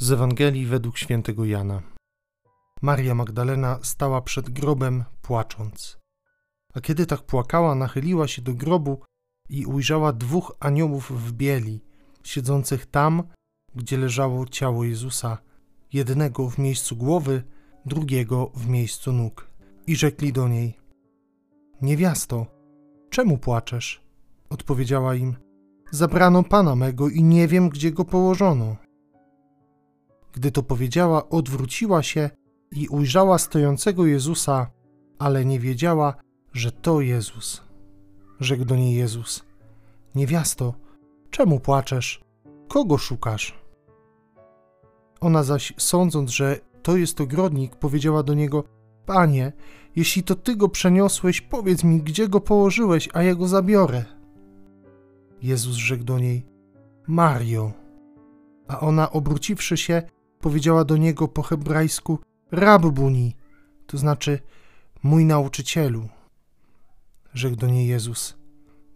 Z Ewangelii według świętego Jana. Maria Magdalena stała przed grobem płacząc. A kiedy tak płakała, nachyliła się do grobu i ujrzała dwóch aniołów w bieli, siedzących tam, gdzie leżało ciało Jezusa, jednego w miejscu głowy, drugiego w miejscu nóg. I rzekli do niej: Niewiasto, czemu płaczesz? Odpowiedziała im: Zabrano pana mego i nie wiem, gdzie go położono. Gdy to powiedziała, odwróciła się i ujrzała stojącego Jezusa, ale nie wiedziała, że to Jezus. Rzekł do niej Jezus: Niewiasto, czemu płaczesz? Kogo szukasz? Ona zaś, sądząc, że to jest ogrodnik, powiedziała do niego: Panie, jeśli to ty go przeniosłeś, powiedz mi, gdzie go położyłeś, a ja go zabiorę. Jezus rzekł do niej: Mario. A ona, obróciwszy się, powiedziała do niego po hebrajsku Rabbuni, to znaczy mój nauczycielu. Rzekł do niej Jezus: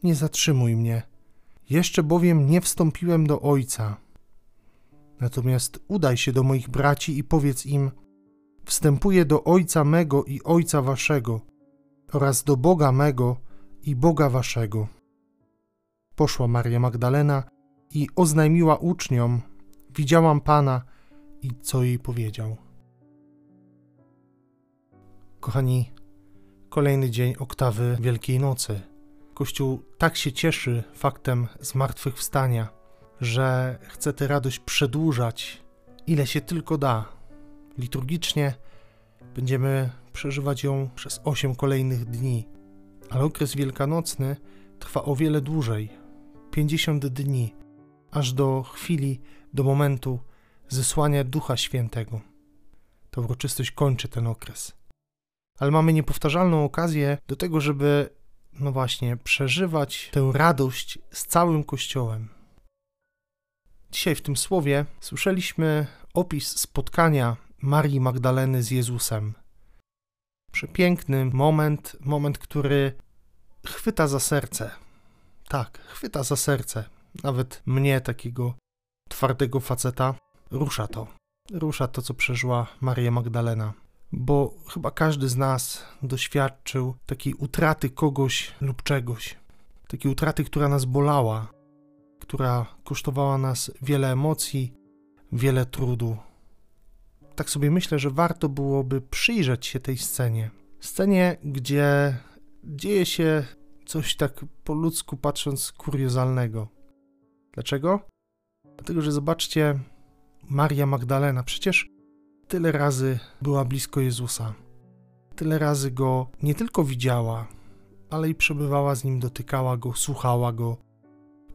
Nie zatrzymuj mnie, jeszcze bowiem nie wstąpiłem do Ojca. Natomiast udaj się do moich braci i powiedz im: Wstępuję do Ojca mego i Ojca waszego, oraz do Boga mego i Boga waszego. Poszła Maria Magdalena i oznajmiła uczniom: Widziałam Pana i co jej powiedział. Kochani, kolejny dzień oktawy Wielkiej Nocy. Kościół tak się cieszy faktem zmartwychwstania, że chce tę radość przedłużać, ile się tylko da. Liturgicznie będziemy przeżywać ją przez osiem kolejnych dni, ale okres wielkanocny trwa o wiele dłużej 50 dni, aż do chwili, do momentu zesłania Ducha Świętego. Ta uroczystość kończy ten okres. Ale mamy niepowtarzalną okazję do tego, żeby, no właśnie, przeżywać tę radość z całym Kościołem. Dzisiaj w tym słowie słyszeliśmy opis spotkania Marii Magdaleny z Jezusem. Przepiękny moment, moment, który chwyta za serce. Tak, chwyta za serce. Nawet mnie, takiego twardego faceta, rusza to. Rusza to, co przeżyła Maria Magdalena. Bo chyba każdy z nas doświadczył takiej utraty kogoś lub czegoś. Takiej utraty, która nas bolała, która kosztowała nas wiele emocji, wiele trudu. Tak sobie myślę, że warto byłoby przyjrzeć się tej scenie. Scenie, gdzie dzieje się coś tak po ludzku patrząc kuriozalnego. Dlaczego? Dlatego, że zobaczcie, Maria Magdalena przecież tyle razy była blisko Jezusa. Tyle razy go nie tylko widziała, ale i przebywała z nim, dotykała go, słuchała go.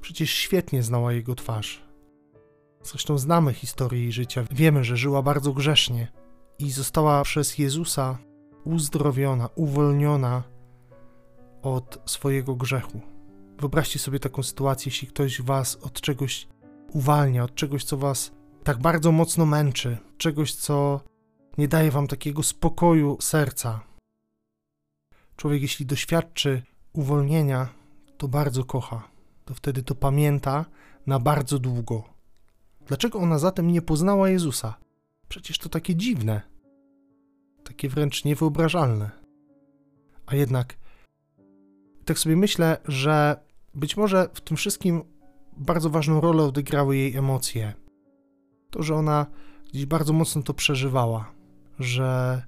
Przecież świetnie znała jego twarz. Zresztą znamy historię jej życia. Wiemy, że żyła bardzo grzesznie i została przez Jezusa uzdrowiona, uwolniona od swojego grzechu. Wyobraźcie sobie taką sytuację, jeśli ktoś was od czegoś uwalnia, od czegoś, co was tak bardzo mocno męczy, czegoś, co nie daje wam takiego spokoju serca. Człowiek, jeśli doświadczy uwolnienia, to bardzo kocha, to wtedy to pamięta na bardzo długo. Dlaczego ona zatem nie poznała Jezusa? Przecież to takie dziwne, takie wręcz niewyobrażalne. A jednak, tak sobie myślę, że być może w tym wszystkim bardzo ważną rolę odegrały jej emocje. To, że ona gdzieś bardzo mocno to przeżywała, że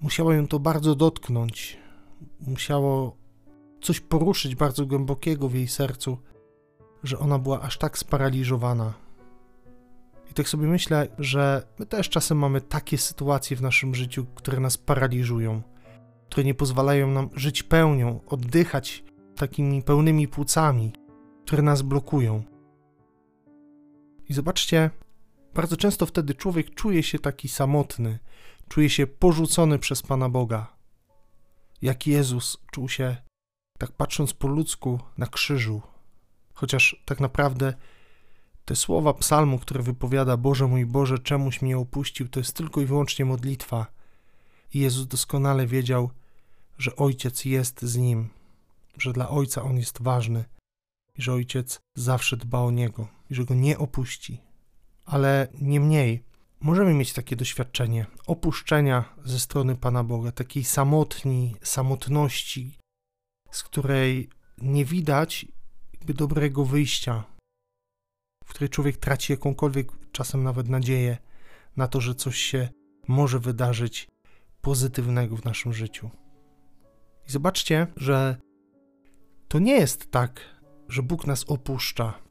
musiało ją to bardzo dotknąć, musiało coś poruszyć bardzo głębokiego w jej sercu, że ona była aż tak sparaliżowana. I tak sobie myślę, że my też czasem mamy takie sytuacje w naszym życiu, które nas paraliżują, które nie pozwalają nam żyć pełnią, oddychać takimi pełnymi płucami, które nas blokują. I zobaczcie, bardzo często wtedy człowiek czuje się taki samotny, czuje się porzucony przez Pana Boga. Jak Jezus czuł się, tak patrząc po ludzku, na krzyżu. Chociaż tak naprawdę te słowa psalmu, które wypowiada Boże mój Boże, czemuś mnie opuścił, to jest tylko i wyłącznie modlitwa. I Jezus doskonale wiedział, że Ojciec jest z nim, że dla Ojca On jest ważny i że Ojciec zawsze dba o Niego i że Go nie opuści. Ale niemniej możemy mieć takie doświadczenie opuszczenia ze strony Pana Boga, takiej samotni, samotności, z której nie widać dobrego wyjścia, w której człowiek traci jakąkolwiek czasem nawet nadzieję na to, że coś się może wydarzyć pozytywnego w naszym życiu. I zobaczcie, że to nie jest tak, że Bóg nas opuszcza.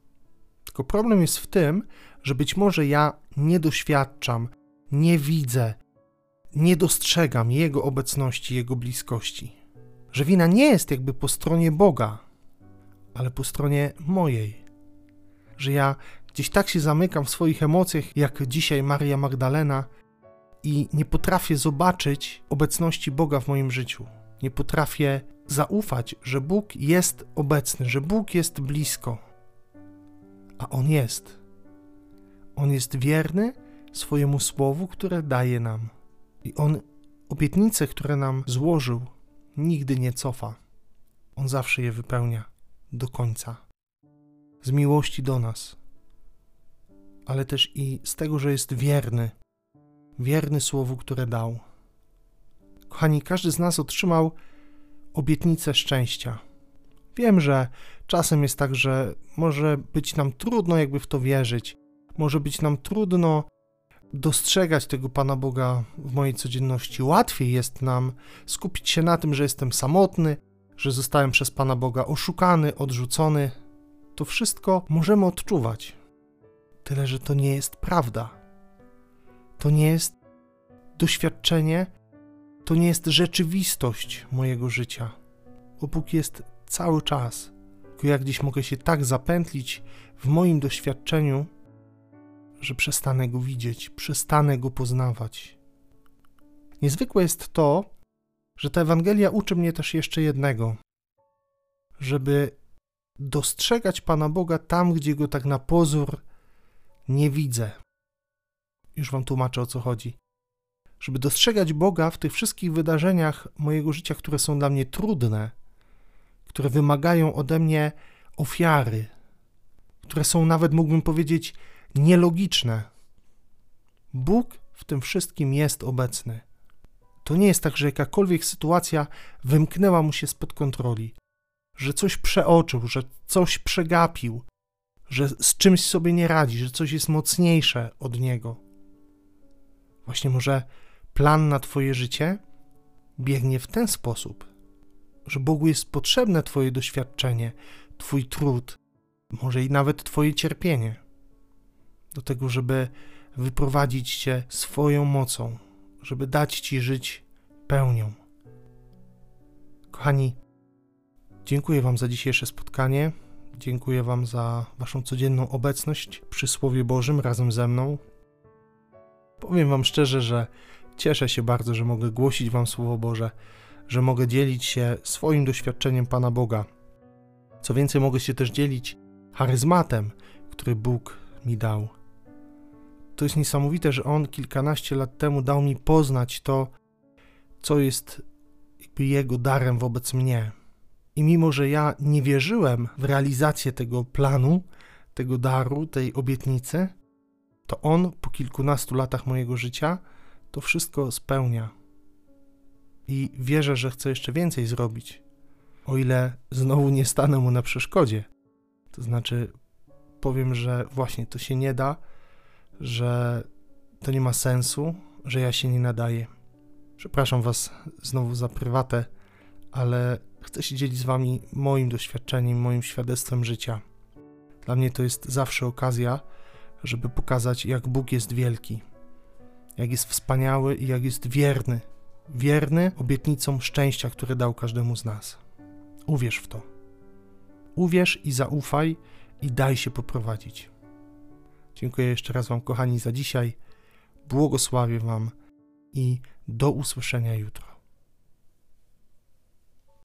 Tylko problem jest w tym, że być może ja nie doświadczam, nie widzę, nie dostrzegam Jego obecności, Jego bliskości. Że wina nie jest jakby po stronie Boga, ale po stronie mojej. Że ja gdzieś tak się zamykam w swoich emocjach, jak dzisiaj Maria Magdalena, i nie potrafię zobaczyć obecności Boga w moim życiu. Nie potrafię zaufać, że Bóg jest obecny, że Bóg jest blisko. A On jest. On jest wierny swojemu słowu, które daje nam. I On obietnice, które nam złożył, nigdy nie cofa. On zawsze je wypełnia do końca. Z miłości do nas, ale też i z tego, że jest wierny, wierny słowu, które dał. Kochani, każdy z nas otrzymał obietnicę szczęścia. Wiem, że czasem jest tak, że może być nam trudno jakby w to wierzyć, może być nam trudno dostrzegać tego Pana Boga w mojej codzienności. Łatwiej jest nam skupić się na tym, że jestem samotny, że zostałem przez Pana Boga oszukany, odrzucony. To wszystko możemy odczuwać. Tyle, że to nie jest prawda. To nie jest doświadczenie, to nie jest rzeczywistość mojego życia. Bo jest cały czas. Tylko jak dziś mogę się tak zapętlić w moim doświadczeniu, że przestanę go widzieć, przestanę go poznawać. Niezwykłe jest to, że ta Ewangelia uczy mnie też jeszcze jednego: żeby dostrzegać Pana Boga tam, gdzie go tak na pozór nie widzę. Już wam tłumaczę o co chodzi. Żeby dostrzegać Boga w tych wszystkich wydarzeniach mojego życia, które są dla mnie trudne, które wymagają ode mnie ofiary, które są nawet, mógłbym powiedzieć, nielogiczne. Bóg w tym wszystkim jest obecny. To nie jest tak, że jakakolwiek sytuacja wymknęła mu się spod kontroli, że coś przeoczył, że coś przegapił, że z czymś sobie nie radzi, że coś jest mocniejsze od niego. Właśnie może plan na Twoje życie biegnie w ten sposób, że Bogu jest potrzebne Twoje doświadczenie, Twój trud, może i nawet Twoje cierpienie, do tego, żeby wyprowadzić Cię swoją mocą, żeby dać Ci żyć pełnią. Kochani, dziękuję Wam za dzisiejsze spotkanie. Dziękuję Wam za Waszą codzienną obecność przy Słowie Bożym razem ze mną. Powiem Wam szczerze, że cieszę się bardzo, że mogę głosić Wam Słowo Boże, że mogę dzielić się swoim doświadczeniem Pana Boga. Co więcej, mogę się też dzielić charyzmatem, który Bóg mi dał. To jest niesamowite, że On kilkanaście lat temu dał mi poznać to, co jest Jego darem wobec mnie. I mimo, że ja nie wierzyłem w realizację tego planu, tego daru, tej obietnicy, to on po kilkunastu latach mojego życia to wszystko spełnia. I wierzę, że chce jeszcze więcej zrobić, o ile znowu nie stanę mu na przeszkodzie. To znaczy, powiem, że właśnie to się nie da, że to nie ma sensu, że ja się nie nadaję. Przepraszam Was znowu za prywatę, ale chcę się dzielić z Wami moim doświadczeniem, moim świadectwem życia. Dla mnie to jest zawsze okazja, żeby pokazać, jak Bóg jest wielki, jak jest wspaniały i jak jest wierny. Wierny obietnicom szczęścia, które dał każdemu z nas. Uwierz w to. Uwierz i zaufaj i daj się poprowadzić. Dziękuję jeszcze raz Wam, kochani, za dzisiaj. Błogosławię Wam i do usłyszenia jutro.